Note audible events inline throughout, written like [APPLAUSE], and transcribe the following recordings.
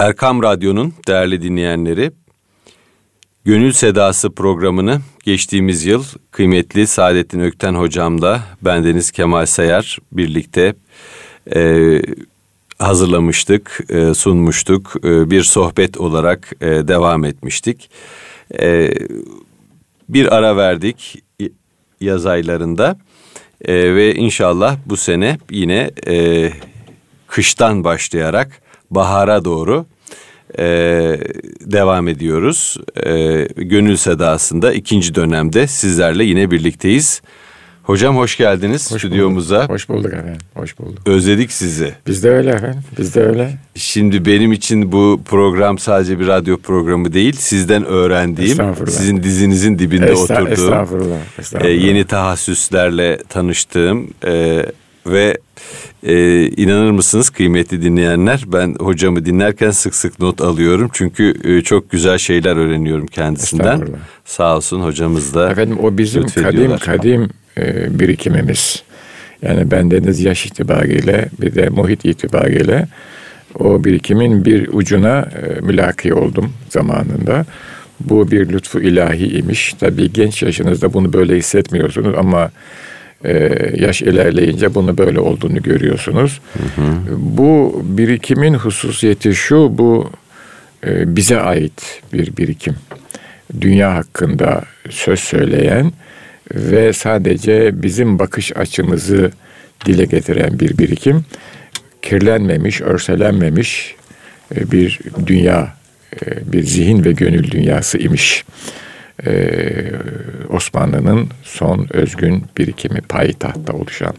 Erkam Radyo'nun değerli dinleyenleri, Gönül Sedası programını geçtiğimiz yıl kıymetli Saadettin Ökten hocamla bendeniz Kemal Sayar birlikte e, hazırlamıştık, e, sunmuştuk. E, bir sohbet olarak e, devam etmiştik. E, bir ara verdik yaz aylarında e, ve inşallah bu sene yine e, kıştan başlayarak bahara doğru e, devam ediyoruz. E, Gönül Sedası'nda ikinci dönemde sizlerle yine birlikteyiz. Hocam hoş geldiniz hoş stüdyomuza. Bulduk. Hoş bulduk efendim. Hoş bulduk. Özledik sizi. Biz de öyle efendim. Biz de öyle. Şimdi benim için bu program sadece bir radyo programı değil. Sizden öğrendiğim, sizin dizinizin dibinde Esta, oturduğum, estağfurullah, estağfurullah. E, yeni tahassüslerle tanıştığım e, ve e, inanır mısınız kıymetli dinleyenler ben hocamı dinlerken sık sık not alıyorum. Çünkü e, çok güzel şeyler öğreniyorum kendisinden. Sağ olsun hocamız da Efendim o bizim kadim kadim e, birikimimiz. Yani bendeniz yaş itibariyle bir de muhit itibariyle o birikimin bir ucuna e, mülaki oldum zamanında. Bu bir lütfu ilahi imiş. Tabii genç yaşınızda bunu böyle hissetmiyorsunuz ama e, yaş ilerleyince bunu böyle olduğunu görüyorsunuz. Hı hı. Bu birikimin hususiyeti şu, bu e, bize ait bir birikim. Dünya hakkında söz söyleyen ve sadece bizim bakış açımızı dile getiren bir birikim. Kirlenmemiş, örselenmemiş e, bir dünya, e, bir zihin ve gönül dünyası imiş. Ee, Osmanlı'nın son özgün birikimi payitahtta oluşan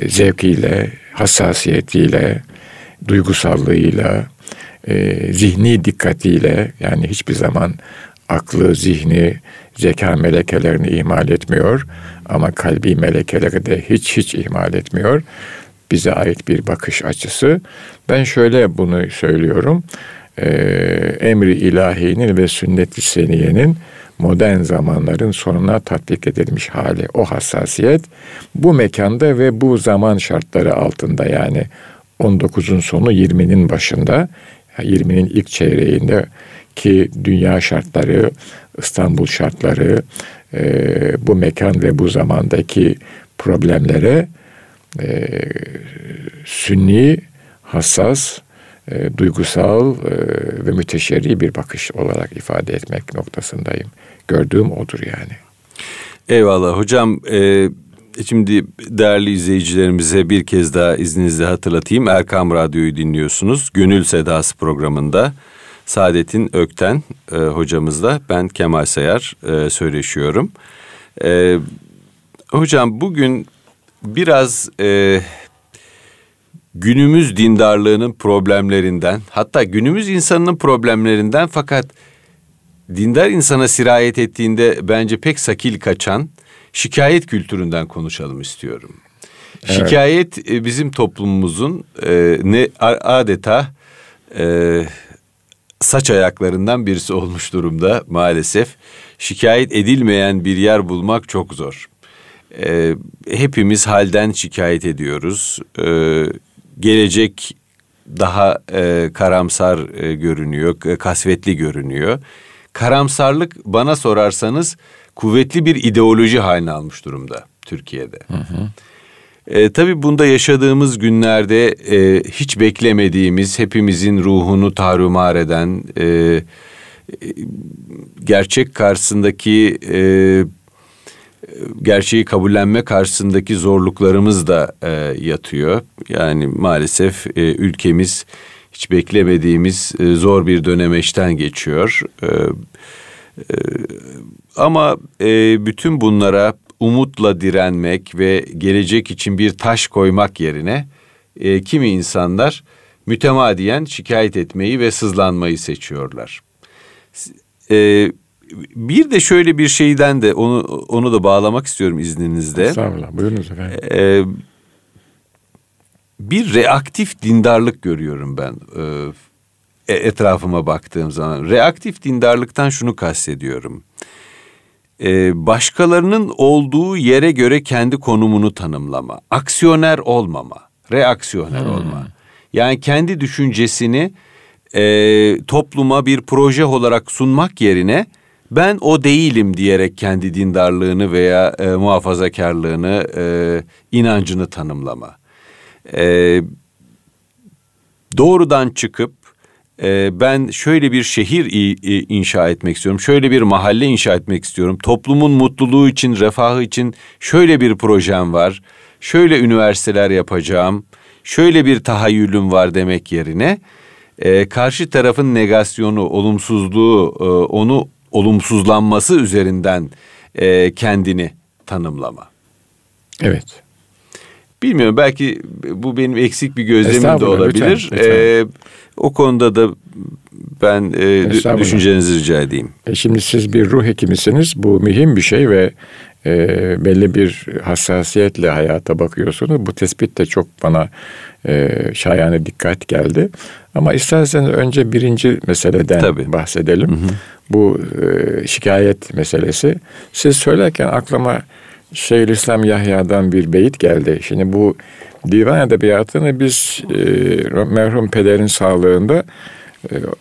e, zevkiyle, hassasiyetiyle, duygusallığıyla, e, zihni dikkatiyle yani hiçbir zaman aklı, zihni, zeka melekelerini ihmal etmiyor ama kalbi melekeleri de hiç hiç ihmal etmiyor. Bize ait bir bakış açısı. Ben şöyle bunu söylüyorum. Ee, emri ilahinin ve sünnet-i seniyenin modern zamanların sonuna tatbik edilmiş hali, o hassasiyet bu mekanda ve bu zaman şartları altında yani 19'un sonu 20'nin başında, 20'nin ilk çeyreğinde ki dünya şartları, İstanbul şartları, e, bu mekan ve bu zamandaki problemlere e, sünni, hassas, e, duygusal e, ve müteşerri bir bakış olarak ifade etmek noktasındayım. Gördüğüm odur yani. Eyvallah hocam. E, şimdi değerli izleyicilerimize bir kez daha izninizle hatırlatayım. Erkam Radyo'yu dinliyorsunuz. Gönül Sedası programında Saadet'in Ökten e, hocamızla ben Kemal Sayar e, söyleşiyorum. E, hocam bugün biraz e, günümüz dindarlığının problemlerinden hatta günümüz insanının problemlerinden fakat dindar insana sirayet ettiğinde bence pek sakil kaçan şikayet kültüründen konuşalım istiyorum. Evet. Şikayet e, bizim toplumumuzun e, ne adeta e, saç ayaklarından birisi olmuş durumda maalesef. Şikayet edilmeyen bir yer bulmak çok zor. E, hepimiz halden şikayet ediyoruz. E, gelecek daha e, karamsar e, görünüyor, kasvetli görünüyor. Karamsarlık bana sorarsanız kuvvetli bir ideoloji haline almış durumda Türkiye'de. Hı hı. E, tabii bunda yaşadığımız günlerde e, hiç beklemediğimiz, hepimizin ruhunu tarumar eden, e, e, gerçek karşısındaki e, gerçeği kabullenme karşısındaki zorluklarımız da e, yatıyor. Yani maalesef e, ülkemiz hiç beklemediğimiz e, zor bir dönemeçten geçiyor. E, e, ama e, bütün bunlara umutla direnmek ve gelecek için bir taş koymak yerine e, kimi insanlar mütemadiyen şikayet etmeyi ve sızlanmayı seçiyorlar. E, bir de şöyle bir şeyden de onu onu da bağlamak istiyorum izninizle. Estağfurullah buyurunuz efendim. E, bir reaktif dindarlık görüyorum ben e, etrafıma baktığım zaman. Reaktif dindarlıktan şunu kastediyorum e, başkalarının olduğu yere göre kendi konumunu tanımlama, aksiyoner olmama, reaksiyoner hmm. olma. Yani kendi düşüncesini e, topluma bir proje olarak sunmak yerine ben o değilim diyerek kendi dindarlığını veya e, muhafazakarlığını, e, inancını tanımlama. E, doğrudan çıkıp e, ben şöyle bir şehir inşa etmek istiyorum, şöyle bir mahalle inşa etmek istiyorum, toplumun mutluluğu için, refahı için şöyle bir projem var, şöyle üniversiteler yapacağım, şöyle bir tahayyülüm var demek yerine e, karşı tarafın negasyonu, olumsuzluğu, e, onu olumsuzlanması üzerinden e, kendini tanımlama. Evet. Bilmiyorum belki bu benim eksik bir gözlemim de olabilir. Lütfen, lütfen. Ee, o konuda da ben e, düşüncenizi rica edeyim. E şimdi siz bir ruh hekimisiniz. Bu mühim bir şey ve e, belli bir hassasiyetle hayata bakıyorsunuz. Bu tespit de çok bana e, şayane dikkat geldi. Ama isterseniz önce birinci meseleden Tabii. bahsedelim. Hı hı. Bu e, şikayet meselesi. Siz söylerken aklıma Şeyhülislam Yahya'dan bir beyit geldi. Şimdi bu divan edebiyatını biz e, merhum pederin sağlığında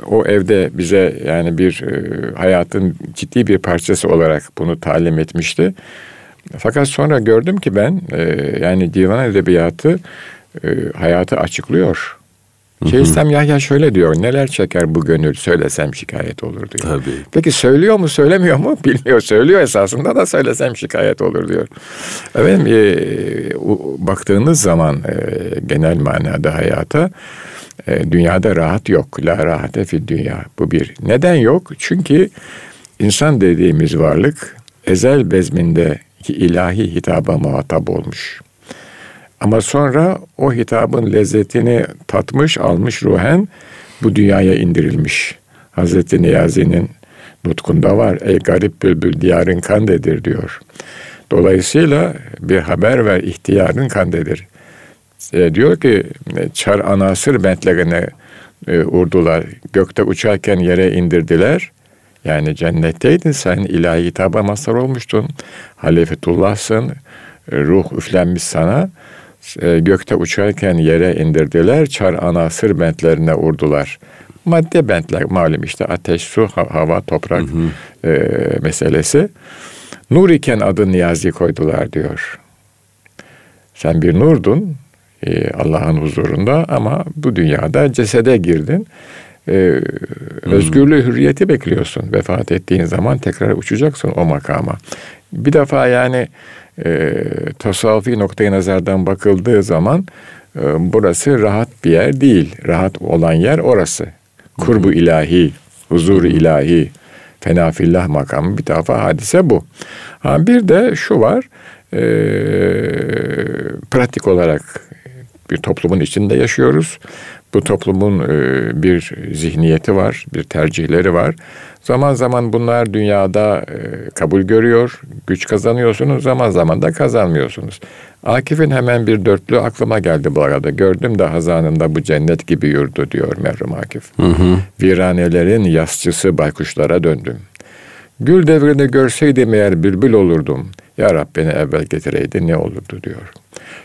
o evde bize yani bir e, hayatın ciddi bir parçası olarak bunu talim etmişti. Fakat sonra gördüm ki ben e, yani divan edebiyatı e, hayatı açıklıyor. Şeyhülislam Yahya şöyle diyor. Neler çeker bu gönül söylesem şikayet olur diyor. Tabii. Peki söylüyor mu söylemiyor mu? [LAUGHS] Bilmiyor. Söylüyor esasında da söylesem şikayet olur diyor. Efendim e, baktığınız zaman e, genel manada hayata e, dünyada rahat yok. La rahate fi dünya. Bu bir. Neden yok? Çünkü insan dediğimiz varlık ezel bezmindeki ilahi hitaba muhatap olmuş. Ama sonra o hitabın lezzetini tatmış, almış ruhen bu dünyaya indirilmiş. Hazreti Niyazi'nin nutkunda var. Ey garip bülbül diyarın kandedir diyor. Dolayısıyla bir haber ver ihtiyarın kandedir. E, diyor ki çar anasır bentlerine e, urdular. Gökte uçarken yere indirdiler. Yani cennetteydin sen ilahi hitaba mazhar olmuştun. Halifetullah'sın. Ruh üflenmiş sana. E, gökte uçarken yere indirdiler, çar ana sır bentlerine urdular. Madde bentler malum işte ateş, su, hava, toprak hı hı. E, meselesi. Nur iken adı Niyazi koydular diyor. Sen bir nurdun e, Allah'ın huzurunda ama bu dünyada cesede girdin. E, özgürlüğü, hürriyeti bekliyorsun. Vefat ettiğin zaman tekrar uçacaksın o makama. Bir defa yani e, tasavvufi noktayı nazardan bakıldığı zaman e, burası rahat bir yer değil. Rahat olan yer orası. Kurbu ilahi, huzur ilahi, fenafillah makamı bir defa hadise bu. Ha, bir de şu var, e, pratik olarak bir toplumun içinde yaşıyoruz. Bu toplumun e, bir zihniyeti var, bir tercihleri var. Zaman zaman bunlar dünyada e, kabul görüyor, güç kazanıyorsunuz, zaman zaman da kazanmıyorsunuz. Akif'in hemen bir dörtlü aklıma geldi bu arada. Gördüm de hazanında bu cennet gibi yurdu diyor merhum Akif. Hı hı. Viranelerin yasçısı baykuşlara döndüm. Gül devrini görseydim eğer bülbül olurdum. Ya Rab beni evvel getireydi ne olurdu diyor.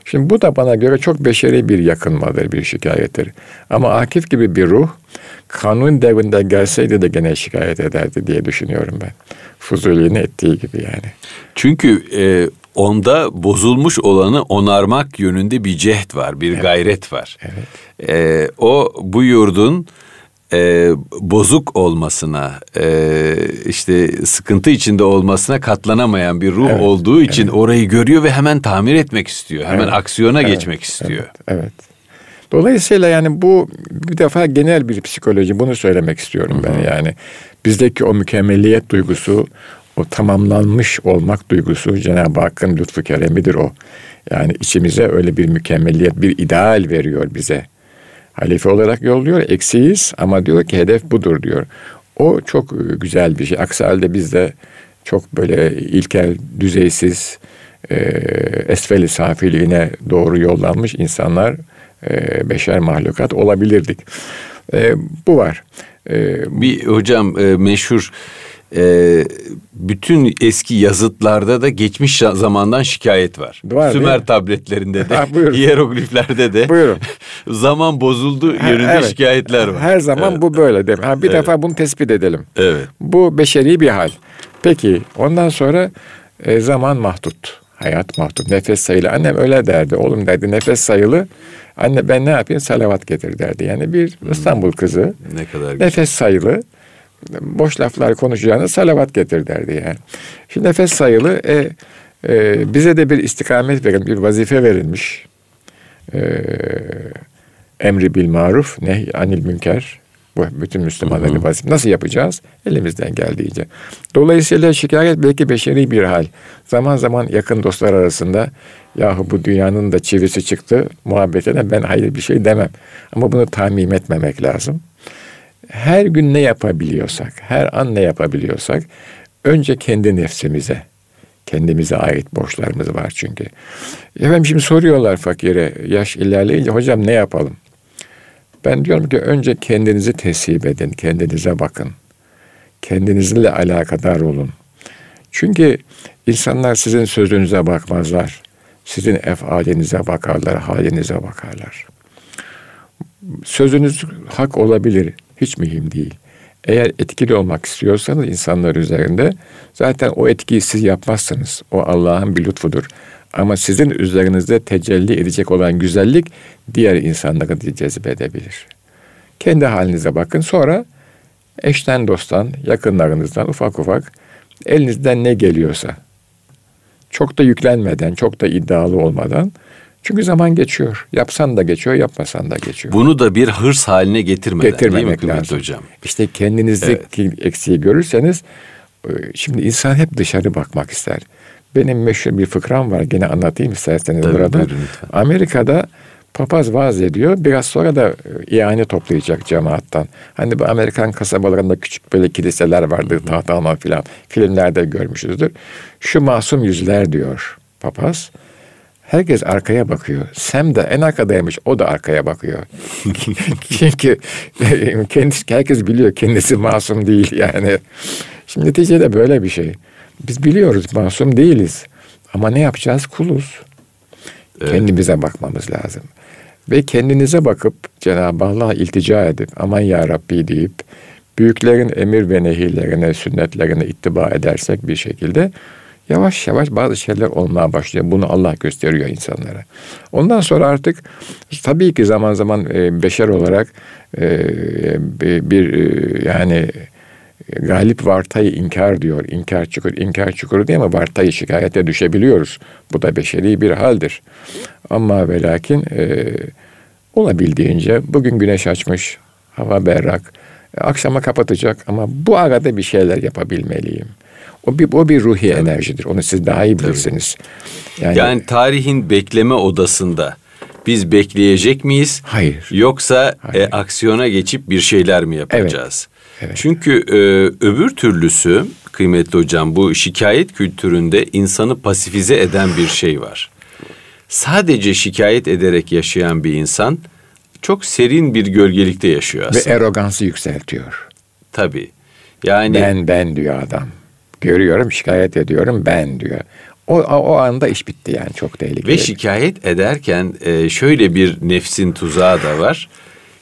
Şimdi bu da bana göre çok beşeri bir yakınmadır, bir şikayettir. Ama Akif gibi bir ruh kanun devrinde gelseydi de gene şikayet ederdi diye düşünüyorum ben. Fuzuli'nin ettiği gibi yani. Çünkü e, onda bozulmuş olanı onarmak yönünde bir cehd var, bir evet. gayret var. Evet. E, o bu yurdun e, bozuk olmasına, e, işte sıkıntı içinde olmasına katlanamayan bir ruh evet, olduğu için evet. orayı görüyor ve hemen tamir etmek istiyor. Hemen evet, aksiyona evet, geçmek istiyor. Evet, evet. Dolayısıyla yani bu bir defa genel bir psikoloji bunu söylemek istiyorum Hı-hı. ben yani. Bizdeki o mükemmelliyet duygusu, o tamamlanmış olmak duygusu Cenab-ı Hakk'ın lütfu keremidir o. Yani içimize öyle bir mükemmelliyet, bir ideal veriyor bize. Halife olarak yolluyor, eksiyiz ama diyor ki hedef budur diyor. O çok güzel bir şey. Aksi halde biz de çok böyle ilkel, düzeysiz, e, esfeli safiliğine doğru yollanmış insanlar e, beşer mahlukat olabilirdik. E, bu var. E, bir hocam e, meşhur e, bütün eski yazıtlarda da geçmiş zamandan şikayet var. var Sümer tabletlerinde de, [LAUGHS] ha, hierogliflerde de. Buyurun. [LAUGHS] zaman bozuldu ha, yönünde evet. şikayetler var. Her zaman evet. bu böyle değil mi? Ha, bir evet. defa bunu tespit edelim. Evet. Bu beşeri bir hal. Peki ondan sonra e, zaman mahdut. Hayat mahdut. Nefes sayılı. Annem öyle derdi. Oğlum derdi nefes sayılı. Anne ben ne yapayım? Salavat getir derdi. Yani bir. İstanbul kızı. Ne kadar güzel. Nefes sayılı boş laflar konuşacağını salavat getir derdi yani. Şimdi nefes sayılı e, e, bize de bir istikamet verilmiş, bir vazife verilmiş. E, emri bil maruf, nehy anil münker. Bu bütün Müslümanların vazife. Nasıl yapacağız? Elimizden geldiğince. Dolayısıyla şikayet belki beşeri bir hal. Zaman zaman yakın dostlar arasında yahu bu dünyanın da çivisi çıktı muhabbetine ben hayır bir şey demem. Ama bunu tamim etmemek lazım her gün ne yapabiliyorsak, her an ne yapabiliyorsak önce kendi nefsimize, kendimize ait borçlarımız var çünkü. Efendim şimdi soruyorlar fakire yaş ilerleyince hocam ne yapalım? Ben diyorum ki önce kendinizi teslim edin, kendinize bakın. Kendinizle alakadar olun. Çünkü insanlar sizin sözünüze bakmazlar. Sizin efalinize bakarlar, halinize bakarlar. Sözünüz hak olabilir. Hiç mühim değil. Eğer etkili olmak istiyorsanız insanlar üzerinde zaten o etkiyi siz yapmazsınız. O Allah'ın bir lütfudur. Ama sizin üzerinizde tecelli edecek olan güzellik diğer insanları cezbedebilir. Kendi halinize bakın. Sonra eşten dosttan, yakınlarınızdan ufak ufak elinizden ne geliyorsa çok da yüklenmeden, çok da iddialı olmadan çünkü zaman geçiyor. Yapsan da geçiyor, yapmasan da geçiyor. Bunu da bir hırs haline getirmeden Getirmemek değil mi lazım. Hocam? İşte kendinizdeki evet. eksiği görürseniz e, şimdi insan hep dışarı bakmak ister. Benim meşhur bir fıkram var. Gene anlatayım isterseniz Tabii, burada. Buyurun, Amerika'da papaz vaaz ediyor. Biraz sonra da e, ihane toplayacak cemaattan. Hani bu Amerikan kasabalarında küçük böyle kiliseler vardır. Tahtaman filan. Filmlerde görmüşüzdür. Şu masum yüzler diyor papaz. Herkes arkaya bakıyor. Sam da en arkadaymış. O da arkaya bakıyor. [LAUGHS] Çünkü kendisi, herkes biliyor kendisi masum değil yani. Şimdi neticede böyle bir şey. Biz biliyoruz masum değiliz. Ama ne yapacağız? Kuluz. Evet. Kendimize bakmamız lazım. Ve kendinize bakıp Cenab-ı Allah'a iltica edip aman ya Rabbi deyip büyüklerin emir ve nehirlerine, sünnetlerine ittiba edersek bir şekilde yavaş yavaş bazı şeyler olmaya başlıyor. Bunu Allah gösteriyor insanlara. Ondan sonra artık tabii ki zaman zaman e, beşer olarak e, bir e, yani galip vartayı inkar diyor. İnkar çukur, inkar çukuru değil mi? Vartayı şikayete düşebiliyoruz. Bu da beşeri bir haldir. Ama ve lakin e, olabildiğince bugün güneş açmış, hava berrak, akşama kapatacak ama bu arada bir şeyler yapabilmeliyim. O bir, o bir ruhi evet. enerjidir. Onu siz daha iyi bilirsiniz. Yani, yani tarihin bekleme odasında biz bekleyecek miyiz? Hayır. Yoksa e, Hayır. E, aksiyona geçip bir şeyler mi yapacağız? Evet. Evet. Çünkü e, öbür türlüsü kıymetli hocam bu şikayet kültüründe insanı pasifize eden bir şey var. Sadece şikayet ederek yaşayan bir insan çok serin bir gölgelikte yaşıyor aslında. Ve erogansı yükseltiyor. Tabii. Yani ben ben diyor adam. Görüyorum, şikayet ediyorum ben diyor. O, o anda iş bitti yani çok tehlikeli. Ve şikayet ederken e, şöyle bir nefsin tuzağı da var.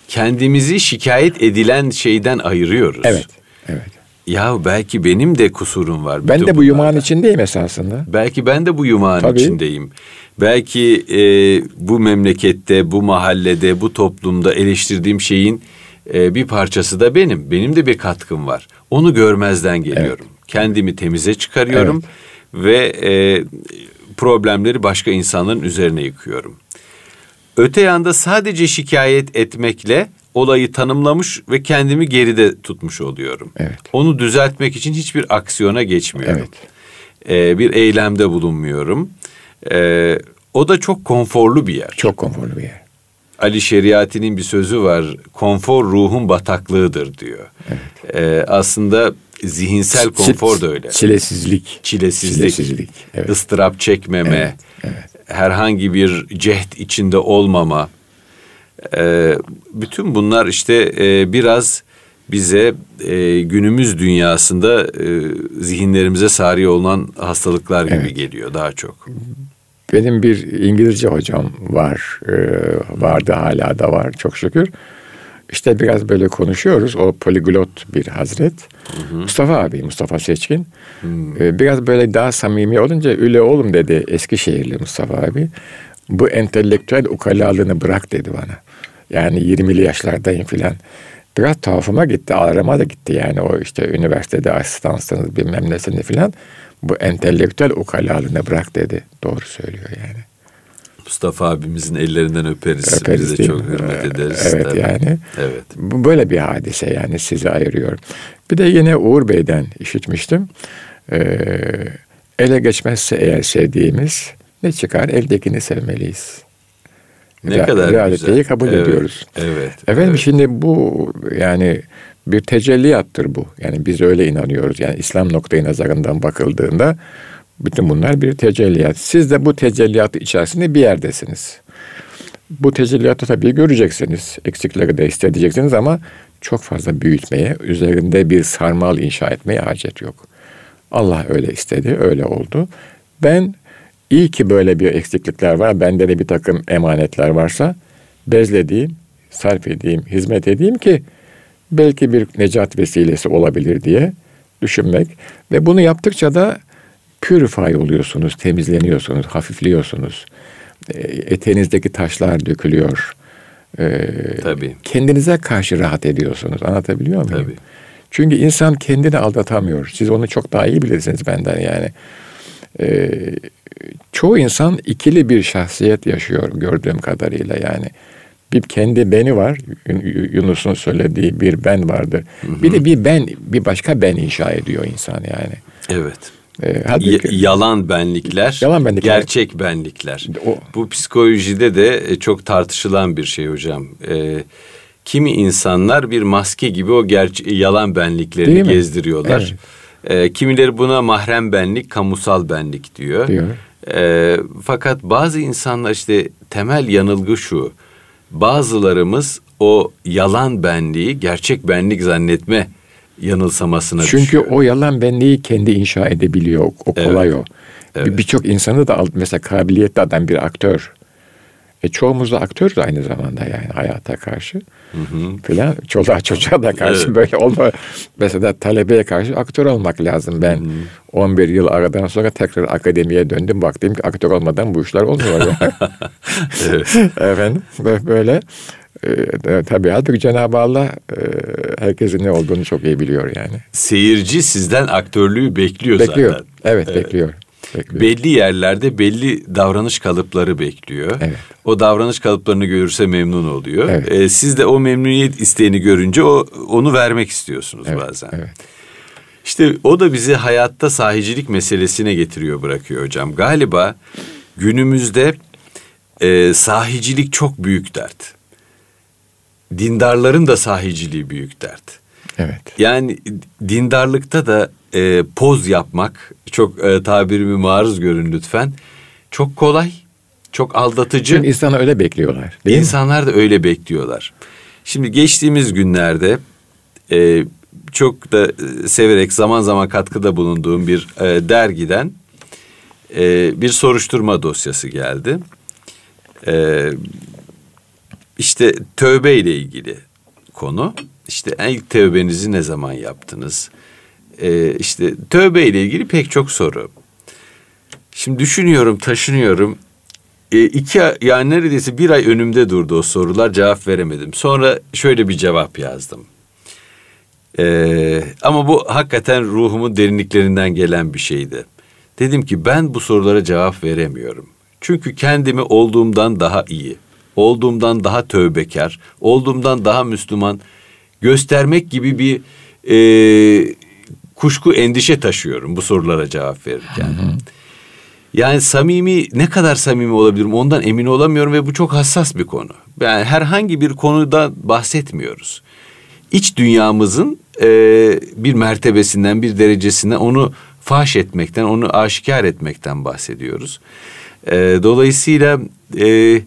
Kendimizi şikayet edilen şeyden ayırıyoruz. Evet, evet. Ya belki benim de kusurum var. Ben de bu yumağın içindeyim esasında. Belki ben de bu yumağın Tabii. içindeyim. Belki e, bu memlekette, bu mahallede, bu toplumda eleştirdiğim şeyin e, bir parçası da benim. Benim de bir katkım var. Onu görmezden geliyorum. Evet kendimi temize çıkarıyorum evet. ve e, problemleri başka insanların üzerine yıkıyorum. Öte yanda sadece şikayet etmekle olayı tanımlamış ve kendimi geride tutmuş oluyorum. Evet. Onu düzeltmek için hiçbir aksiyona geçmiyorum. Evet. Ee, bir eylemde bulunmuyorum. Ee, o da çok konforlu bir yer. Çok konforlu bir yer. Ali Şeriati'nin bir sözü var. Konfor ruhun bataklığıdır diyor. Evet. Ee, aslında zihinsel konfor da öyle. Çilesizlik. Çilesizlik. Çilesizlik. Evet. ıstırap çekmeme. Evet. Evet. Herhangi bir cehd içinde olmama. Ee, bütün bunlar işte e, biraz bize e, günümüz dünyasında e, zihinlerimize sari olan hastalıklar gibi evet. geliyor daha çok. Benim bir İngilizce hocam var, e, vardı hala da var çok şükür. İşte biraz böyle konuşuyoruz. O poliglot bir hazret. Hı hı. Mustafa abi, Mustafa Seçkin. Hı. E, biraz böyle daha samimi olunca öyle oğlum dedi Eskişehirli Mustafa abi. Bu entelektüel ukalalığını bırak dedi bana. Yani 20'li yaşlardayım filan. Biraz tuhafıma gitti, ağrıma da gitti yani o işte üniversitede asistansınız bilmem nesini filan. Bu entelektüel ukalalığını bırak dedi. Doğru söylüyor yani. Mustafa abimizin ellerinden öperiz. öperiz Biz de çok hürmet ederiz. Evet tabii. yani. Evet. Bu böyle bir hadise yani sizi ayırıyor. Bir de yine Uğur Bey'den işitmiştim. Ee, ele geçmezse eğer sevdiğimiz ne çıkar? Eldekini sevmeliyiz. Ne Re- kadar realiteyi güzel. kabul evet, ediyoruz. Evet. Efendim evet. şimdi bu yani bir tecelliyattır bu. Yani biz öyle inanıyoruz. Yani İslam noktayı nazarından bakıldığında bütün bunlar bir tecelliyat. Siz de bu tecelliyat içerisinde bir yerdesiniz. Bu tecelliyatı tabii göreceksiniz. Eksikleri de hissedeceksiniz ama çok fazla büyütmeye, üzerinde bir sarmal inşa etmeye hacet yok. Allah öyle istedi, öyle oldu. Ben iyi ki böyle bir eksiklikler var. Bende de bir takım emanetler varsa bezlediğim, sarf edeyim, hizmet edeyim ki belki bir necat vesilesi olabilir diye düşünmek. Ve bunu yaptıkça da purify oluyorsunuz, temizleniyorsunuz, hafifliyorsunuz. E, eteğinizdeki taşlar dökülüyor. Ee, Tabii. Kendinize karşı rahat ediyorsunuz. Anlatabiliyor muyum? Tabii. Çünkü insan kendini aldatamıyor. Siz onu çok daha iyi bilirsiniz benden yani. Ee, çoğu insan ikili bir şahsiyet yaşıyor gördüğüm kadarıyla yani. Bir kendi beni var. Yunus'un söylediği bir ben vardır. Hı hı. Bir de bir ben, bir başka ben inşa ediyor insan yani. Evet. E, halbuki, yalan benlikler, yalan benlikler, gerçek benlikler. O, Bu psikolojide de e, çok tartışılan bir şey hocam. E, kimi insanlar bir maske gibi o gerçek yalan benliklerini gezdiriyorlar. Evet. E, kimileri buna mahrem benlik, kamusal benlik diyor. diyor. E, fakat bazı insanlar işte temel yanılgı şu. Bazılarımız o yalan benliği gerçek benlik zannetme yanılsamasına Çünkü düşüyor. o yalan benliği kendi inşa edebiliyor. O kolay evet. o. Evet. Birçok insanı da mesela kabiliyetli adam bir aktör. E çoğumuz da aktörüz aynı zamanda yani hayata karşı. Hı hı. Filan çoluğa çocuğa da karşı evet. böyle olma. Mesela talebeye karşı aktör olmak lazım. Ben hı hı. 11 yıl aradan sonra tekrar akademiye döndüm. Baktım ki aktör olmadan bu işler olmuyor. [LAUGHS] [LAUGHS] Evet. Efendim böyle e, tabii halbuki Cenab-ı Allah e, herkesin ne olduğunu çok iyi biliyor yani. Seyirci sizden aktörlüğü bekliyor, bekliyor. zaten. Evet, evet bekliyor. Bekliyor. Belli yerlerde belli davranış kalıpları bekliyor. Evet. O davranış kalıplarını görürse memnun oluyor. Evet. Ee, siz de o memnuniyet isteğini görünce o onu vermek istiyorsunuz evet. bazen. Evet. İşte o da bizi hayatta sahicilik meselesine getiriyor bırakıyor hocam. Galiba günümüzde e, sahicilik çok büyük dert dindarların da sahiciliği büyük dert. Evet. Yani dindarlıkta da e, poz yapmak çok e, tabirimi maruz görün lütfen. Çok kolay, çok aldatıcı. Çünkü insanlar öyle bekliyorlar. Değil İnsanlar mi? da öyle bekliyorlar. Şimdi geçtiğimiz günlerde e, çok da e, severek zaman zaman katkıda bulunduğum bir e, dergiden e, bir soruşturma dosyası geldi. E, işte tövbe ile ilgili konu. İşte ilk tövbenizi ne zaman yaptınız? Ee, işte tövbe ile ilgili pek çok soru. Şimdi düşünüyorum, taşınıyorum. E, iki yani neredeyse bir ay önümde durdu o sorular cevap veremedim. Sonra şöyle bir cevap yazdım. E, ama bu hakikaten ruhumun derinliklerinden gelen bir şeydi. Dedim ki ben bu sorulara cevap veremiyorum. Çünkü kendimi olduğumdan daha iyi, olduğumdan daha tövbekar, olduğumdan daha Müslüman göstermek gibi bir e, kuşku, endişe taşıyorum bu sorulara cevap verirken. Hı hı. Yani samimi ne kadar samimi olabilirim ondan emin olamıyorum ve bu çok hassas bir konu. Yani herhangi bir konuda bahsetmiyoruz. İç dünyamızın e, bir mertebesinden, bir derecesinden onu faş etmekten, onu aşikar etmekten bahsediyoruz. E, dolayısıyla e,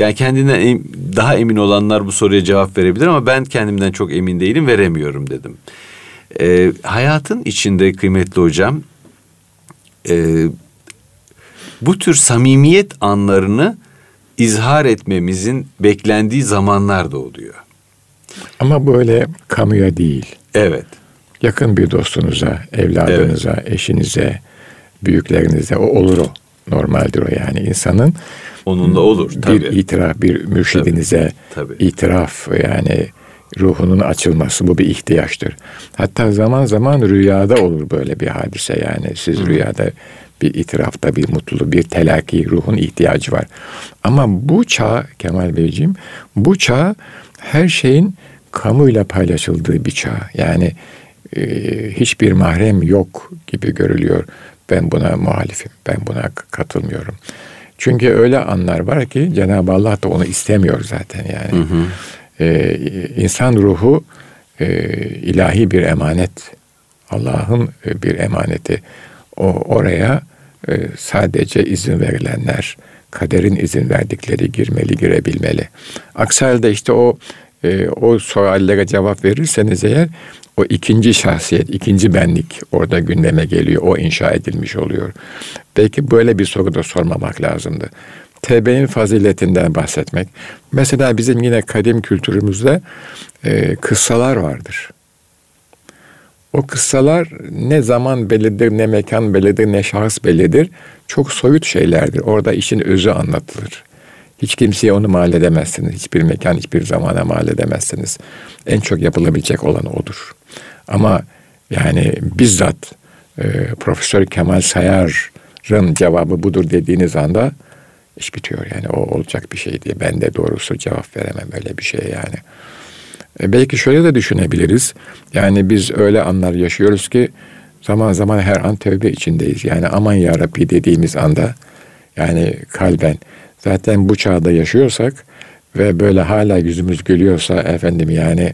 Yani kendinden daha emin olanlar bu soruya cevap verebilir ama ben kendimden çok emin değilim veremiyorum dedim. E, hayatın içinde kıymetli hocam e, bu tür samimiyet anlarını izhar etmemizin beklendiği zamanlar da oluyor. Ama böyle kamuya değil. Evet. Yakın bir dostunuza, evladınıza, evet. eşinize, büyüklerinize o olur o. Normaldir o yani insanın. Onun da olur tabii. Bir itiraf, bir mürşidinize tabii, tabii. itiraf yani ruhunun açılması bu bir ihtiyaçtır. Hatta zaman zaman rüyada olur böyle bir hadise yani. Siz Hı. rüyada bir itirafta bir mutluluk, bir telakki, ruhun ihtiyacı var. Ama bu çağ Kemal Beyciğim, bu çağ her şeyin kamuyla paylaşıldığı bir çağ. Yani e, hiçbir mahrem yok gibi görülüyor. Ben buna muhalifim, ben buna katılmıyorum. Çünkü öyle anlar var ki Cenab-ı Allah da onu istemiyor zaten yani. Hı hı. Ee, insan ruhu e, ilahi bir emanet. Allah'ın e, bir emaneti. O oraya e, sadece izin verilenler, kaderin izin verdikleri girmeli, girebilmeli. Aksi halde işte o e, o suallere cevap verirseniz eğer o ikinci şahsiyet, ikinci benlik orada gündeme geliyor. O inşa edilmiş oluyor. Belki böyle bir soru da sormamak lazımdı. Tevbenin faziletinden bahsetmek. Mesela bizim yine kadim kültürümüzde e, kıssalar vardır. O kıssalar ne zaman bellidir, ne mekan bellidir, ne şahıs bellidir. Çok soyut şeylerdir. Orada işin özü anlatılır. Hiç kimseye onu mal edemezsiniz. Hiçbir mekan, hiçbir zamana mal edemezsiniz. En çok yapılabilecek olan odur. Ama yani bizzat e, Profesör Kemal Sayar'ın cevabı budur dediğiniz anda iş bitiyor. Yani o olacak bir şey diye. Ben de doğrusu cevap veremem öyle bir şey yani. E, belki şöyle de düşünebiliriz. Yani biz öyle anlar yaşıyoruz ki zaman zaman her an tövbe içindeyiz. Yani aman ya Rabbi dediğimiz anda yani kalben zaten bu çağda yaşıyorsak ve böyle hala yüzümüz gülüyorsa efendim yani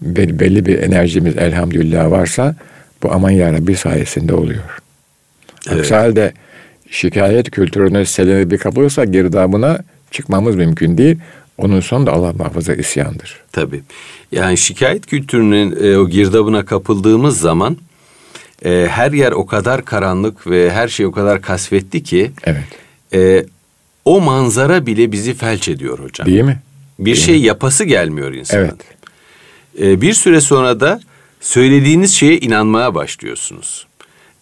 belli bir enerjimiz elhamdülillah varsa bu aman ya Rabbi sayesinde oluyor. Evet. Aksi halde şikayet kültürüne seleni bir kapılırsa girdabına çıkmamız mümkün değil. Onun sonu da Allah muhafaza isyandır. Tabii. Yani şikayet kültürünün e, o girdabına kapıldığımız zaman e, her yer o kadar karanlık ve her şey o kadar kasvetli ki evet. e, o manzara bile bizi felç ediyor hocam. Değil mi? Bir Değil şey mi? yapası gelmiyor insanın. Evet. E, bir süre sonra da söylediğiniz şeye inanmaya başlıyorsunuz.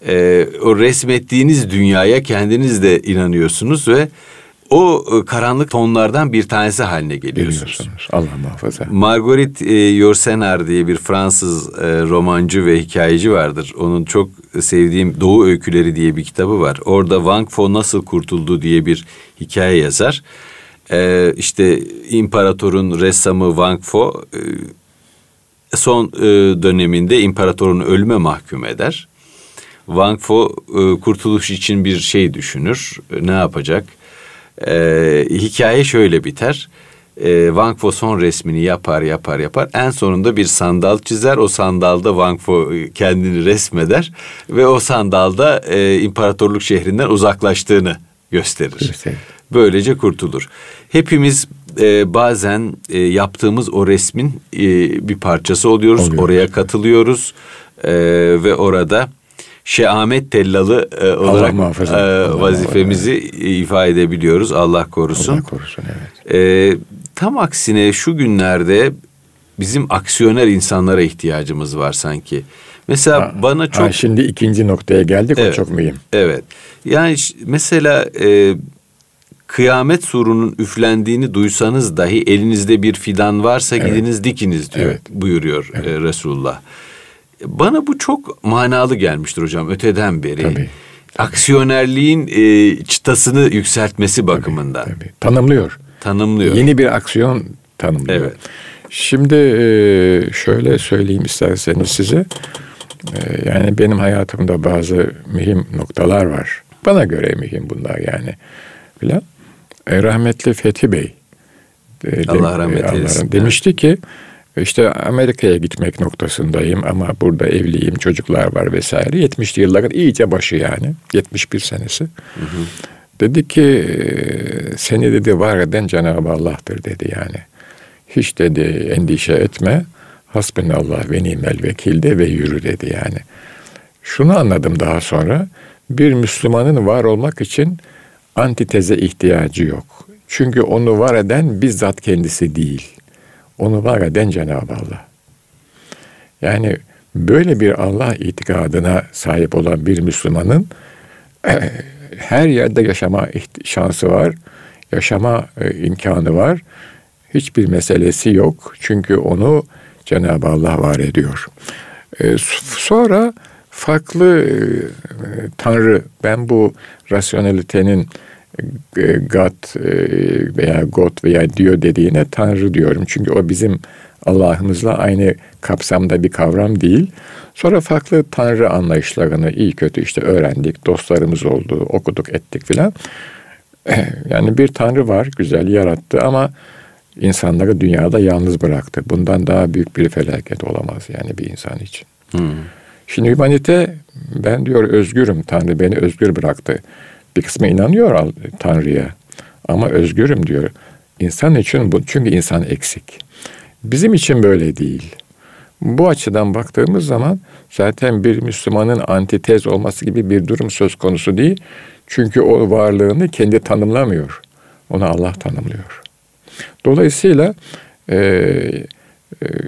E, o resmettiğiniz dünyaya kendiniz de inanıyorsunuz ve o e, karanlık tonlardan bir tanesi haline geliyorsunuz. Allah muhafaza. Marguerite e, Yourcenar diye bir Fransız e, romancı ve hikayeci vardır. Onun çok sevdiğim Doğu Öyküleri diye bir kitabı var. Orada Wang Fo nasıl kurtuldu diye bir hikaye yazar. E, işte imparatorun ressamı Wang Fo e, son e, döneminde imparatorun ölüme mahkum eder. Wang Fo e, kurtuluş için bir şey düşünür. E, ne yapacak? E, hikaye şöyle biter. E, Wang Fo son resmini yapar yapar yapar. En sonunda bir sandal çizer. O sandalda Wang Fo e, kendini resmeder. Ve o sandalda e, imparatorluk şehrinden uzaklaştığını gösterir. Evet. Böylece kurtulur. Hepimiz e, bazen e, yaptığımız o resmin e, bir parçası oluyoruz. Oluyor. Oraya katılıyoruz e, ve orada Şehamet Tellalı e, olarak muhafaza, e, vazifemizi muhafaza. ifade edebiliyoruz. Allah korusun. Allah korusun evet. E, tam aksine şu günlerde bizim aksiyoner insanlara ihtiyacımız var sanki. Mesela ha, bana çok... Ha, şimdi ikinci noktaya geldik evet, o çok mühim. Evet. Yani mesela e, kıyamet surunun üflendiğini duysanız dahi elinizde bir fidan varsa evet. gidiniz dikiniz diyor evet. buyuruyor evet. E, Resulullah. Bana bu çok manalı gelmiştir hocam öteden beri. Tabii. Aksiyonerliğin e, çıtasını yükseltmesi bakımından. Tabii, tabii. Tanımlıyor. Tanımlıyor. Yeni bir aksiyon tanımlıyor. Evet. Şimdi e, şöyle söyleyeyim isterseniz size. E, yani benim hayatımda bazı mühim noktalar var. Bana göre mühim bunlar yani. Falan. E, rahmetli Fethi Bey. Allah rahmet eylesin. Demişti ki işte Amerika'ya gitmek noktasındayım ama burada evliyim, çocuklar var vesaire. 70'li yılların iyice başı yani. 71 senesi. Hı hı. Dedi ki seni dedi var eden Cenab-ı Allah'tır dedi yani. Hiç dedi endişe etme. Hasbinallah ve nimel vekilde ve yürü dedi yani. Şunu anladım daha sonra. Bir Müslümanın var olmak için antiteze ihtiyacı yok. Çünkü onu var eden bizzat kendisi değil. Onu var eden Cenab-ı Allah. Yani böyle bir Allah itikadına sahip olan bir Müslümanın [CLEARS THROAT] her yerde yaşama şansı var, yaşama e, imkanı var. Hiçbir meselesi yok. Çünkü onu Cenab-ı Allah var ediyor. E, sonra farklı e, tanrı, ben bu rasyonelitenin God veya God veya diyor dediğine tanrı diyorum. Çünkü o bizim Allah'ımızla aynı kapsamda bir kavram değil. Sonra farklı tanrı anlayışlarını iyi kötü işte öğrendik, dostlarımız oldu, okuduk, ettik filan. [CLEARS THROAT] Yani bir tanrı var, güzel yarattı ama insanları dünyada yalnız bıraktı. Bundan daha büyük bir felaket olamaz yani bir insan için. Hmm. Şimdi humanite ben diyor özgürüm. Tanrı beni özgür bıraktı. Bir kısmı inanıyor Tanrı'ya. Ama özgürüm diyor. İnsan için bu çünkü insan eksik. Bizim için böyle değil. Bu açıdan baktığımız zaman zaten bir Müslümanın antitez olması gibi bir durum söz konusu değil. Çünkü o varlığını kendi tanımlamıyor. Onu Allah tanımlıyor. Dolayısıyla e,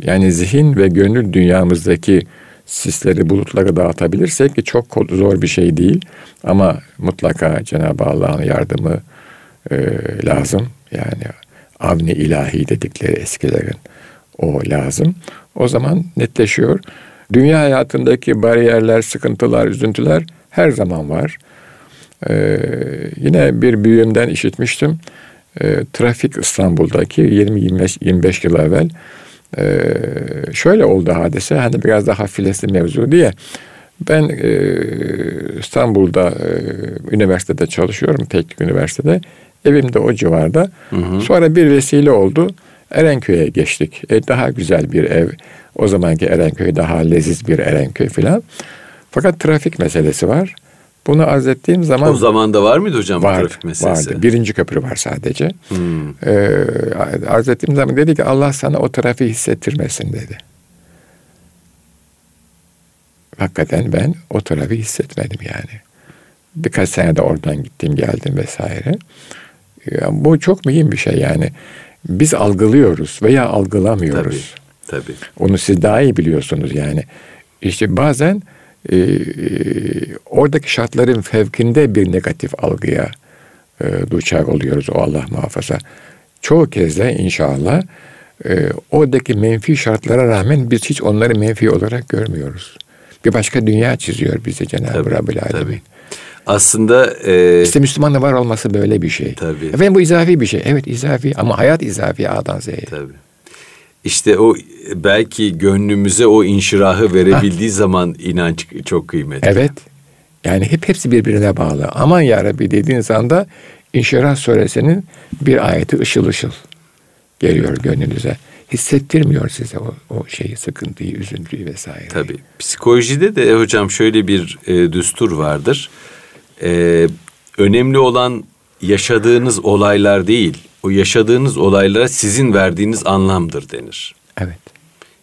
yani zihin ve gönül dünyamızdaki sisleri, bulutları dağıtabilirsek ki çok zor bir şey değil. Ama mutlaka Cenab-ı Allah'ın yardımı e, lazım. Yani avni ilahi dedikleri eskilerin o lazım. O zaman netleşiyor. Dünya hayatındaki bariyerler, sıkıntılar, üzüntüler her zaman var. Ee, yine bir büyüğümden işitmiştim. Ee, trafik İstanbul'daki 20-25 yıl evvel ee, şöyle oldu hadise. Hani biraz daha hafiflesin mevzu diye. Ben e, İstanbul'da e, üniversitede çalışıyorum, teknik üniversitede. Evim de o civarda. Hı hı. Sonra bir vesile oldu. Erenköy'e geçtik. E, daha güzel bir ev. O zamanki Erenköy daha leziz bir Erenköy filan. Fakat trafik meselesi var. Bunu arz ettiğim zaman... O zaman da var mıydı hocam var, trafik meselesi? Vardı. Birinci köprü var sadece. Hmm. Ee, arz ettiğim zaman dedi ki Allah sana o trafiği hissettirmesin dedi. Hakikaten ben o trafiği hissetmedim yani. Birkaç sene de oradan gittim geldim vesaire. Yani bu çok mühim bir şey yani biz algılıyoruz veya algılamıyoruz. Tabii, tabii. Onu siz daha iyi biliyorsunuz yani. İşte bazen e, e, oradaki şartların fevkinde bir negatif algıya e, duçar oluyoruz o Allah muhafaza. Çoğu kez de inşallah e, oradaki menfi şartlara rağmen biz hiç onları menfi olarak görmüyoruz. Bir başka dünya çiziyor bize Cenab-ı Rabbil Alemin. Aslında... E, işte Müslümanla var olması böyle bir şey. Tabii. Efendim bu izafi bir şey. Evet izafi ama hayat izafi A'dan Z'ye. Tabii. İşte o belki gönlümüze o inşirahı verebildiği ha. zaman inanç çok kıymetli. Evet. Yani hep hepsi birbirine bağlı. Aman ya Rabbi dediğiniz anda İnşirah suresinin bir ayeti ışıl ışıl geliyor gönlünüze. Hissettirmiyor size o, o şeyi, sıkıntıyı, üzüntüyü vesaire. Tabii. Psikolojide de hocam şöyle bir e, düstur vardır e, önemli olan yaşadığınız olaylar değil, o yaşadığınız olaylara sizin verdiğiniz anlamdır denir. Evet.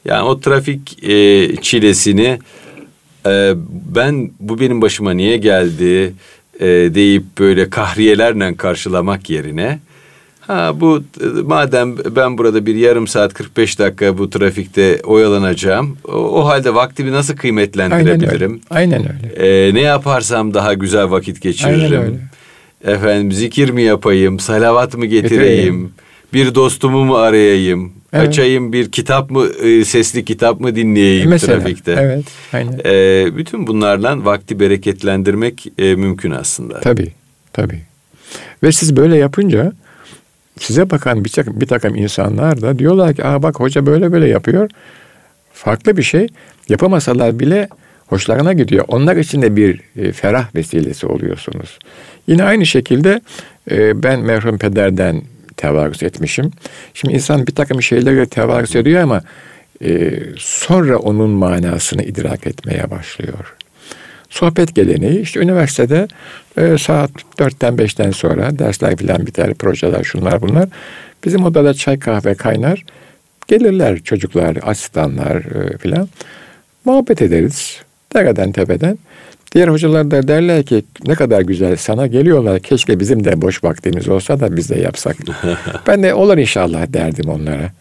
Yani o trafik e, çilesini e, ben bu benim başıma niye geldi e, deyip böyle kahriyelerle karşılamak yerine Ha bu madem ben burada bir yarım saat 45 dakika bu trafikte oyalanacağım. O, o halde vaktimi nasıl kıymetlendirebilirim? Aynen öyle. Aynen öyle. Ee, ne yaparsam daha güzel vakit geçiririm. Aynen öyle. Efendim zikir mi yapayım, salavat mı getireyim, getireyim. bir dostumu mu arayayım, evet. açayım bir kitap mı, e, sesli kitap mı dinleyeyim Mesela, trafikte. Evet, aynen. Ee, bütün bunlarla vakti bereketlendirmek e, mümkün aslında. Tabii, tabii. Ve siz böyle yapınca size bakan bir takım, bir takım insanlar da diyorlar ki Aa bak hoca böyle böyle yapıyor. Farklı bir şey. Yapamasalar bile hoşlarına gidiyor. Onlar için de bir e, ferah vesilesi oluyorsunuz. Yine aynı şekilde e, ben merhum pederden tevarüz etmişim. Şimdi insan bir takım şeyleri tevarüz ediyor ama e, sonra onun manasını idrak etmeye başlıyor. sohbet geleneği işte üniversitede e, saat dörtten beşten sonra dersler filan biter, projeler şunlar bunlar. Bizim odada çay kahve kaynar. Gelirler çocuklar, asistanlar e, filan. Muhabbet ederiz. Dereden tepeden. Diğer hocalar da derler ki ne kadar güzel sana geliyorlar. Keşke bizim de boş vaktimiz olsa da biz de yapsak. [LAUGHS] ben de olur inşallah derdim onlara.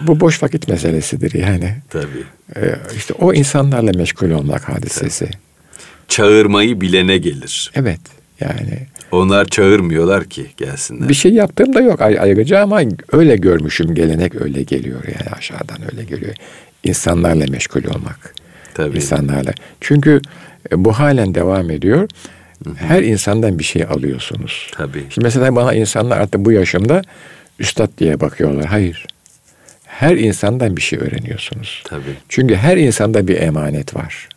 Bu boş vakit meselesidir yani. Tabii. Ee, işte o insanlarla meşgul olmak hadisesi. Tabii. Çağırmayı bilene gelir. Evet yani. Onlar çağırmıyorlar ki gelsinler. Bir şey yaptığım da yok ayrıca ama öyle görmüşüm gelenek öyle geliyor yani aşağıdan öyle geliyor. İnsanlarla meşgul olmak. Tabii. İnsanlarla. Çünkü e, bu halen devam ediyor. Her insandan bir şey alıyorsunuz. Tabii. Şimdi mesela bana insanlar artık bu yaşımda üstad diye bakıyorlar. Hayır. Her insandan bir şey öğreniyorsunuz. Tabii. Çünkü her insanda bir emanet var.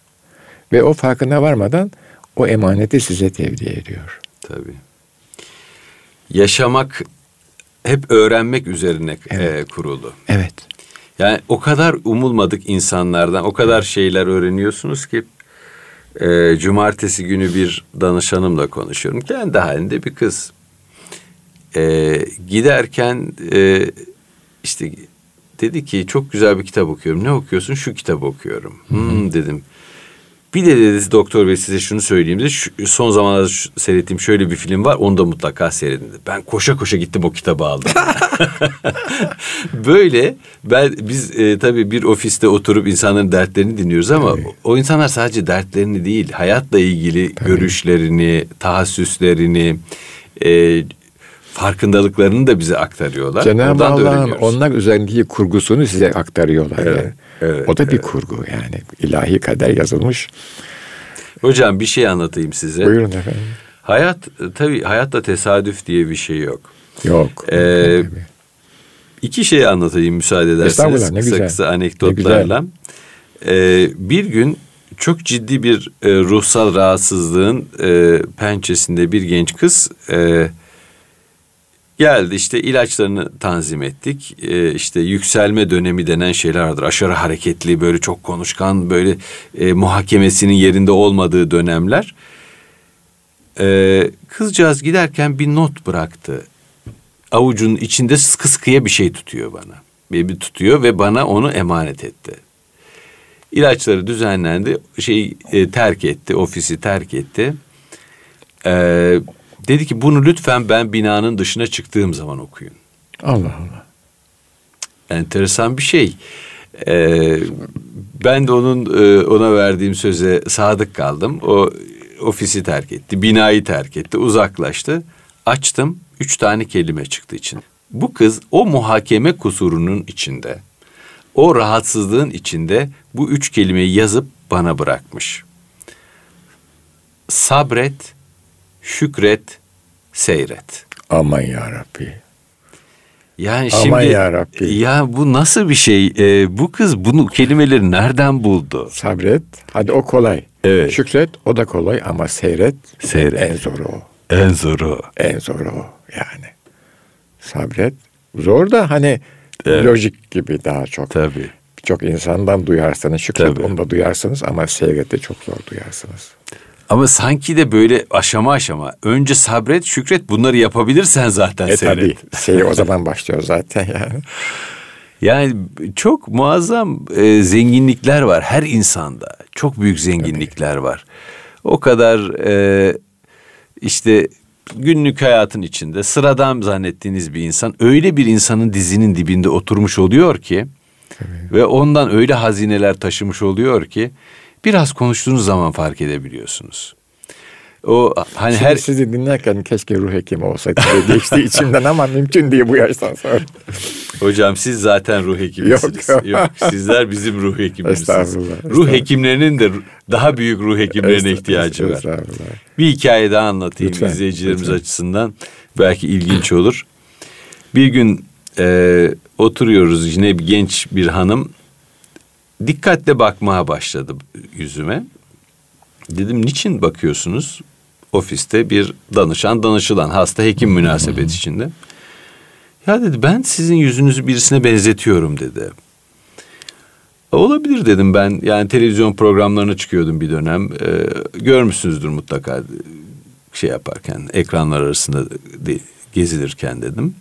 Ve o farkına varmadan o emaneti size tevdi ediyor. Tabii. Yaşamak hep öğrenmek üzerine e, evet. e, kurulu. Evet. Yani o kadar umulmadık insanlardan o kadar şeyler öğreniyorsunuz ki e, cumartesi günü bir danışanımla konuşuyorum. Kendi halinde bir kız. E, giderken e, işte dedi ki çok güzel bir kitap okuyorum. Ne okuyorsun? Şu kitabı okuyorum. Hmm, dedim. Bir de dedi doktor bey size şunu söyleyeyim dedi. Şu, son zamanlarda şu, seyrettiğim şöyle bir film var. Onu da mutlaka seyredin dedi. Ben koşa koşa gittim o kitabı aldım. [LAUGHS] Böyle ben biz e, tabii bir ofiste oturup insanların dertlerini dinliyoruz ama tabii. o insanlar sadece dertlerini değil, hayatla ilgili tabii. görüşlerini, tahassüslerini, e, farkındalıklarını da bize aktarıyorlar. Cenab-ı Allah'ın onlar üzerindeki kurgusunu size aktarıyorlar. Evet. Yani. Evet, o da bir kurgu yani. ilahi kader yazılmış. Hocam bir şey anlatayım size. Buyurun efendim. Hayat tabii hayatta tesadüf diye bir şey yok. Yok. Ee, iki şey anlatayım müsaade ederseniz. Ne kısa kısa anekdotlarla. Ee, bir gün çok ciddi bir e, ruhsal rahatsızlığın e, pençesinde bir genç kız e, Geldi işte ilaçlarını tanzim ettik. Ee, işte yükselme dönemi denen şeyler vardır. Aşırı hareketli, böyle çok konuşkan, böyle e, muhakemesinin yerinde olmadığı dönemler. Ee, kızcağız giderken bir not bıraktı. Avucunun içinde sıkı sıkıya bir şey tutuyor bana. Bir, bir tutuyor ve bana onu emanet etti. İlaçları düzenlendi, şey e, terk etti, ofisi terk etti. Ee, Dedi ki bunu lütfen ben binanın dışına çıktığım zaman okuyun. Allah Allah. Enteresan bir şey. Ee, ben de onun e, ona verdiğim söze sadık kaldım. O ofisi terk etti, binayı terk etti, uzaklaştı. Açtım, üç tane kelime çıktı için. Bu kız o muhakeme kusurunun içinde, o rahatsızlığın içinde bu üç kelimeyi yazıp bana bırakmış. Sabret, şükret, seyret. Aman ya Rabbi. Yani Aman şimdi ya, Rabbi. ya bu nasıl bir şey? Ee, bu kız bunu kelimeleri nereden buldu? Sabret. Hadi o kolay. Evet. Şükret o da kolay ama seyret. Seyret. En zoru o. En zoru. En zoru o yani. Sabret. Zor da hani evet. lojik gibi daha çok. Tabii. Birçok insandan duyarsınız. Şükret Tabii. onu da duyarsınız ama seyrette çok zor duyarsınız. Ama sanki de böyle aşama aşama. Önce sabret, şükret bunları yapabilirsen zaten e, seyret. Tabii. Şey o zaman başlıyor zaten yani. Yani çok muazzam e, zenginlikler var her insanda. Çok büyük zenginlikler tabii. var. O kadar e, işte günlük hayatın içinde sıradan zannettiğiniz bir insan öyle bir insanın dizinin dibinde oturmuş oluyor ki tabii. ve ondan öyle hazineler taşımış oluyor ki biraz konuştuğunuz zaman fark edebiliyorsunuz. O hani Şimdi her sizi dinlerken keşke ruh hekimi olsaydı geçti içimden ama mümkün değil bu yaştan sonra. Hocam siz zaten ruh hekimisiniz. Yok, yok. Sizler bizim ruh. Estağfurullah, estağfurullah. Ruh hekimlerinin de daha büyük ruh hekimlerine ihtiyacı var. Bir hikaye daha anlatayım lütfen, izleyicilerimiz lütfen. açısından. Belki ilginç olur. Bir gün e, oturuyoruz yine bir genç bir hanım dikkatle bakmaya başladı yüzüme. Dedim niçin bakıyorsunuz? Ofiste bir danışan danışılan hasta hekim münasebet içinde. Ya dedi ben sizin yüzünüzü birisine benzetiyorum dedi. Olabilir dedim ben. Yani televizyon programlarına çıkıyordum bir dönem. Ee, görmüşsünüzdür mutlaka şey yaparken, ekranlar arasında de, gezilirken dedim.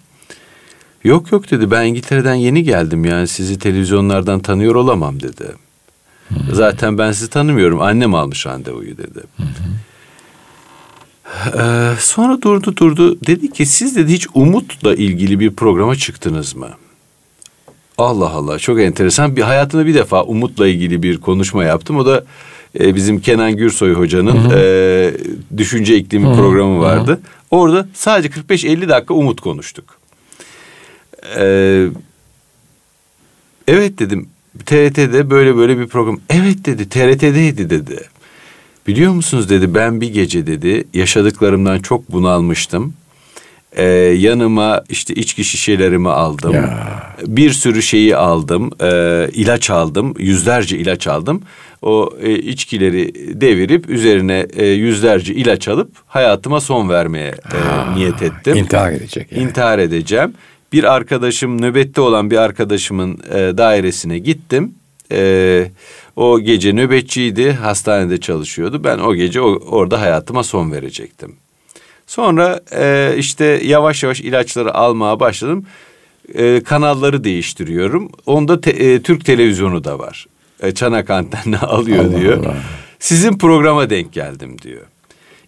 Yok yok dedi ben İngiltere'den yeni geldim yani sizi televizyonlardan tanıyor olamam dedi. Hı hı. Zaten ben sizi tanımıyorum annem almış randevuyu dedi. Hı hı. Ee, sonra durdu durdu dedi ki siz dedi hiç Umut'la ilgili bir programa çıktınız mı? Allah Allah çok enteresan bir hayatımda bir defa Umut'la ilgili bir konuşma yaptım. O da e, bizim Kenan Gürsoy hocanın E, düşünce iklimi hı programı vardı. Hı Orada sadece 45-50 dakika Umut konuştuk. Ee, evet dedim TRT'de böyle böyle bir program. Evet dedi TRT'deydi dedi. Biliyor musunuz dedi ben bir gece dedi yaşadıklarımdan çok bunalmıştım. Ee, yanıma işte içki şişelerimi aldım. Ya. Bir sürü şeyi aldım. Ee, ilaç aldım. Yüzlerce ilaç aldım. O e, içkileri devirip üzerine e, yüzlerce ilaç alıp hayatıma son vermeye e, niyet ettim. İntihar edecek yani. İntihar edeceğim bir arkadaşım nöbette olan bir arkadaşımın e, dairesine gittim. E, o gece nöbetçiydi, hastanede çalışıyordu. Ben o gece o, orada hayatıma son verecektim. Sonra e, işte yavaş yavaş ilaçları almaya başladım. E, kanalları değiştiriyorum. Onda te, e, Türk televizyonu da var. E, çanak antenle [LAUGHS] alıyor Allah diyor. Allah. Sizin programa denk geldim diyor.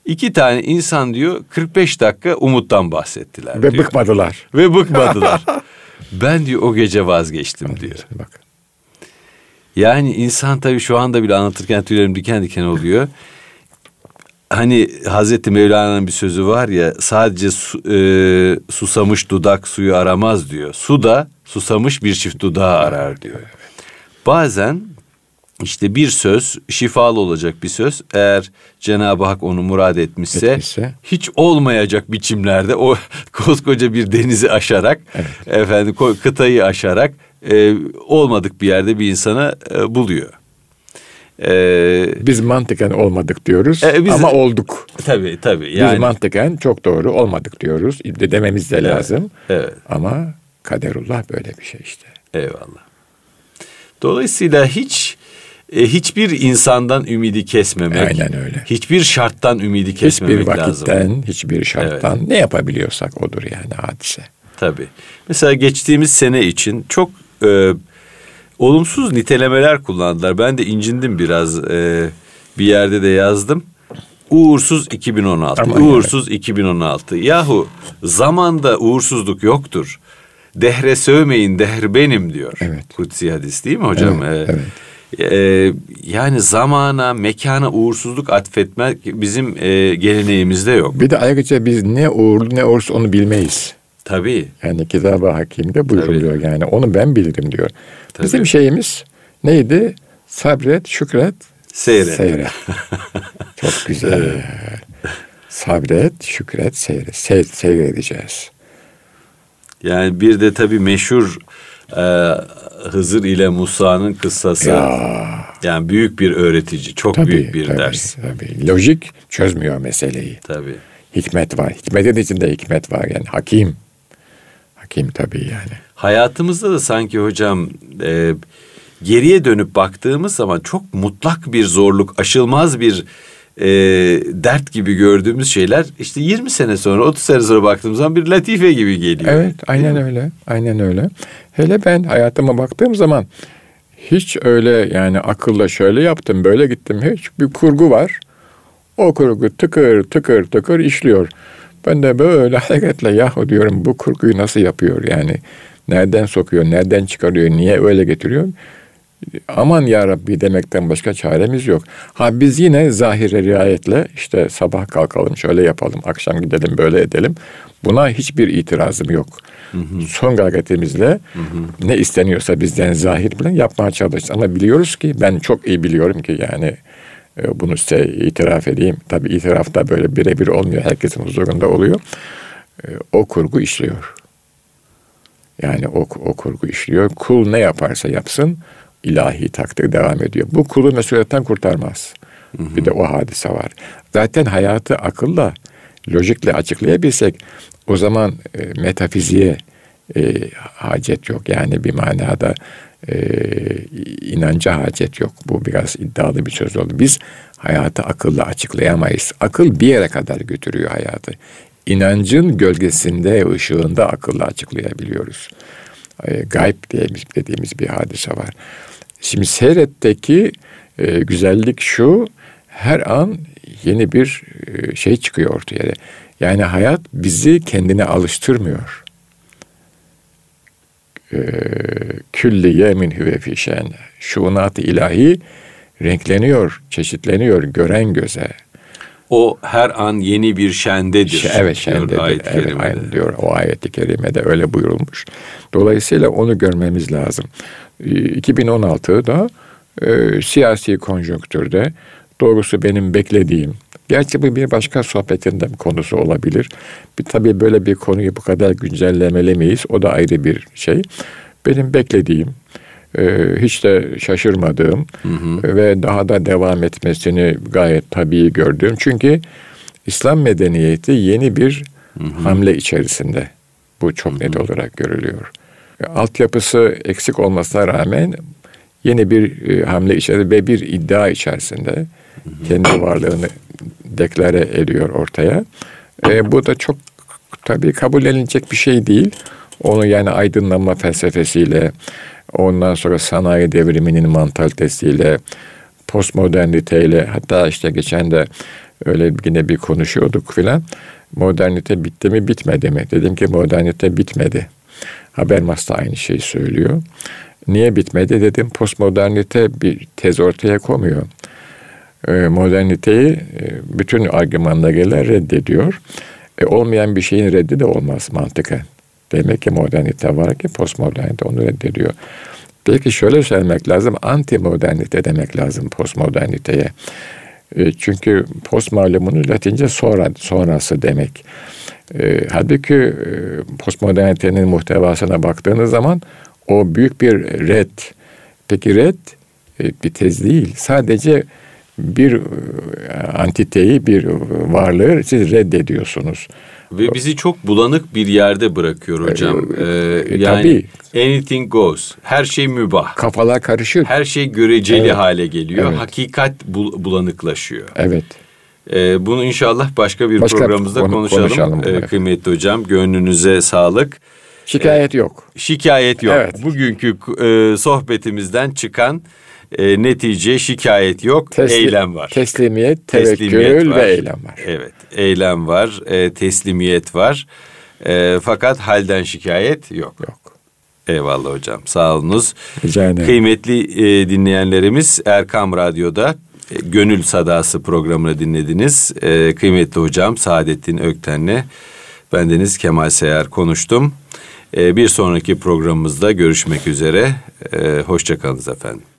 İki tane insan diyor 45 dakika umuttan bahsettiler Ve diyor. bıkmadılar. Ve bıkmadılar. [LAUGHS] ben diyor o gece vazgeçtim Hadi diyor. Bak. Yani insan tabii şu anda bile anlatırken tüylerim diken diken oluyor. Hani Hazreti Mevlana'nın bir sözü var ya sadece su, e, susamış dudak suyu aramaz diyor. Su da susamış bir çift dudağı arar diyor. Bazen işte bir söz şifalı olacak bir söz eğer Cenab-ı Hak onu murad etmişse, etmişse hiç olmayacak biçimlerde o [LAUGHS] koskoca bir denizi aşarak evet. efendim kıtayı aşarak e, olmadık bir yerde bir insana e, buluyor. Ee, biz mantıken olmadık diyoruz e, biz, ama olduk. Tabii tabii. Yani, biz mantıken çok doğru olmadık diyoruz. Dememiz de lazım. Evet, evet. Ama kaderullah böyle bir şey işte. Eyvallah. Dolayısıyla hiç e, hiçbir insandan ümidi kesmemek. Aynen öyle. Hiçbir şarttan ümidi kesmemek hiçbir vakitten, lazım. Hiçbir vakitten, hiçbir şarttan evet. ne yapabiliyorsak odur yani hadise. Tabii. Mesela geçtiğimiz sene için çok e, olumsuz nitelemeler kullandılar. Ben de incindim biraz. E, bir yerde de yazdım. Uğursuz 2016. Aman uğursuz yani. 2016. Yahu zamanda uğursuzluk yoktur. Dehre sövmeyin dehr benim diyor. Evet. Kutsi hadis değil mi hocam? Evet. evet. Ee, yani zamana, mekana uğursuzluk atfetmek bizim e, geleneğimizde yok. Bir de ayrıca biz ne uğurlu ne uğursuz onu bilmeyiz. Tabii. Yani Kitab-ı Hakim'de buyuruluyor Tabii. yani onu ben bilirim diyor. Tabii. Bizim şeyimiz neydi? Sabret, şükret, seyret. seyret. [LAUGHS] Çok güzel. Evet. Sabret, şükret, seyret. Seyr, seyredeceğiz. Yani bir de tabii meşhur e, Hızır ile Musa'nın kıssası. Ya. Yani büyük bir öğretici, çok tabii, büyük bir tabii, ders. Tabii. Lojik çözmüyor meseleyi. Tabii. Hikmet var. Hikmetin içinde hikmet var. Yani hakim. Hakim tabii yani. Hayatımızda da sanki hocam e, geriye dönüp baktığımız zaman çok mutlak bir zorluk, aşılmaz bir e, dert gibi gördüğümüz şeyler işte 20 sene sonra 30 sene sonra baktığımız zaman bir latife gibi geliyor. Evet aynen öyle aynen öyle. Hele ben hayatıma baktığım zaman hiç öyle yani akılla şöyle yaptım böyle gittim hiç bir kurgu var. O kurgu tıkır tıkır tıkır işliyor. Ben de böyle [LAUGHS] hareketle yahu diyorum bu kurguyu nasıl yapıyor yani. Nereden sokuyor, nereden çıkarıyor, niye öyle getiriyor? Aman ya Rabbi demekten başka çaremiz yok. Ha biz yine zahire riayetle işte sabah kalkalım şöyle yapalım, akşam gidelim böyle edelim. Buna hiçbir itirazım yok. Hı hı. Son gayretimizle hı hı. ne isteniyorsa bizden zahir bilen yapmaya çalışacağız. Ama biliyoruz ki ben çok iyi biliyorum ki yani e, bunu size itiraf edeyim. Tabii itiraf da böyle birebir olmuyor. Herkesin huzurunda oluyor. E, o kurgu işliyor. Yani o, o kurgu işliyor. Kul ne yaparsa yapsın ilahi takdir devam ediyor. Bu kulu mesuliyetten kurtarmaz. Hı hı. Bir de o hadise var. Zaten hayatı akılla, lojikle açıklayabilsek o zaman e, metafiziğe e, hacet yok. Yani bir manada e, inanca hacet yok. Bu biraz iddialı bir söz oldu. Biz hayatı akılla açıklayamayız. Akıl bir yere kadar götürüyor hayatı. İnancın gölgesinde, ışığında akılla açıklayabiliyoruz. E, gayb diye dediğimiz bir hadise var. Şimdi seyretteki e, güzellik şu, her an yeni bir e, şey çıkıyor ortaya. Yani hayat bizi kendine alıştırmıyor. E, külli yemin hüve fişen. Şunat-ı ilahi renkleniyor, çeşitleniyor gören göze. O her an yeni bir şendedir. Ş- evet şendedir. Ayet evet, aynı diyor. O ayeti kerimede öyle buyurulmuş. Dolayısıyla onu görmemiz lazım. 2016'da e, siyasi konjonktürde doğrusu benim beklediğim Gerçi bu bir başka sohbetin de konusu olabilir. Bir, tabii böyle bir konuyu bu kadar güncellemeli miyiz? O da ayrı bir şey. Benim beklediğim, e, hiç de şaşırmadığım hı hı. ve daha da devam etmesini gayet tabii gördüğüm. Çünkü İslam medeniyeti yeni bir hı hı. hamle içerisinde. Bu çok hı hı. net olarak görülüyor. Altyapısı eksik olmasına rağmen yeni bir e, hamle içerisinde ve bir iddia içerisinde kendi varlığını deklare ediyor ortaya. E, bu da çok tabii kabul edilecek bir şey değil. Onu yani aydınlanma felsefesiyle, ondan sonra sanayi devriminin mantalitesiyle, postmoderniteyle, hatta işte geçen de öyle yine bir konuşuyorduk filan. Modernite bitti mi bitmedi mi? Dedim ki modernite bitmedi. Habermas da aynı şeyi söylüyor. Niye bitmedi dedim. Postmodernite bir tez ortaya koymuyor. E, moderniteyi e, bütün argümanlarıyla reddediyor. E, olmayan bir şeyin reddi de olmaz mantıken. Demek ki modernite var ki postmodernite onu reddediyor. Belki şöyle söylemek lazım, anti modernite demek lazım postmoderniteye. E, çünkü post malumunun Latince sonra, sonrası demek. E, halbuki e, postmodernitenin muhtevasına baktığınız zaman o büyük bir red. Peki red e, bir tez değil. Sadece bir e, antiteyi, bir varlığı siz reddediyorsunuz. Ve bizi çok bulanık bir yerde bırakıyor hocam. Ee, e, yani tabii. anything goes. Her şey mübah. Kafalar karışık. Her şey göreceli evet. hale geliyor. Evet. Hakikat bulanıklaşıyor. Evet. Ee, bunu inşallah başka bir başka programımızda konu, konuşalım. konuşalım ee, kıymetli hocam gönlünüze sağlık. Şikayet ee, yok. Şikayet yok. Evet. Bugünkü e, sohbetimizden çıkan e, netice şikayet yok, Teslim, eylem var. Teslimiyet, tevekkül teslimiyet var. ve eylem var. Evet, eylem var, e, teslimiyet var. E, fakat halden şikayet yok. Yok. Eyvallah hocam, sağ olunuz. Rica ederim. Kıymetli e, dinleyenlerimiz Erkam Radyo'da e, Gönül Sadası programını dinlediniz. E, kıymetli hocam Saadettin Ökten'le bendeniz Kemal Seyar konuştum. E, bir sonraki programımızda görüşmek üzere. E, Hoşçakalınız efendim.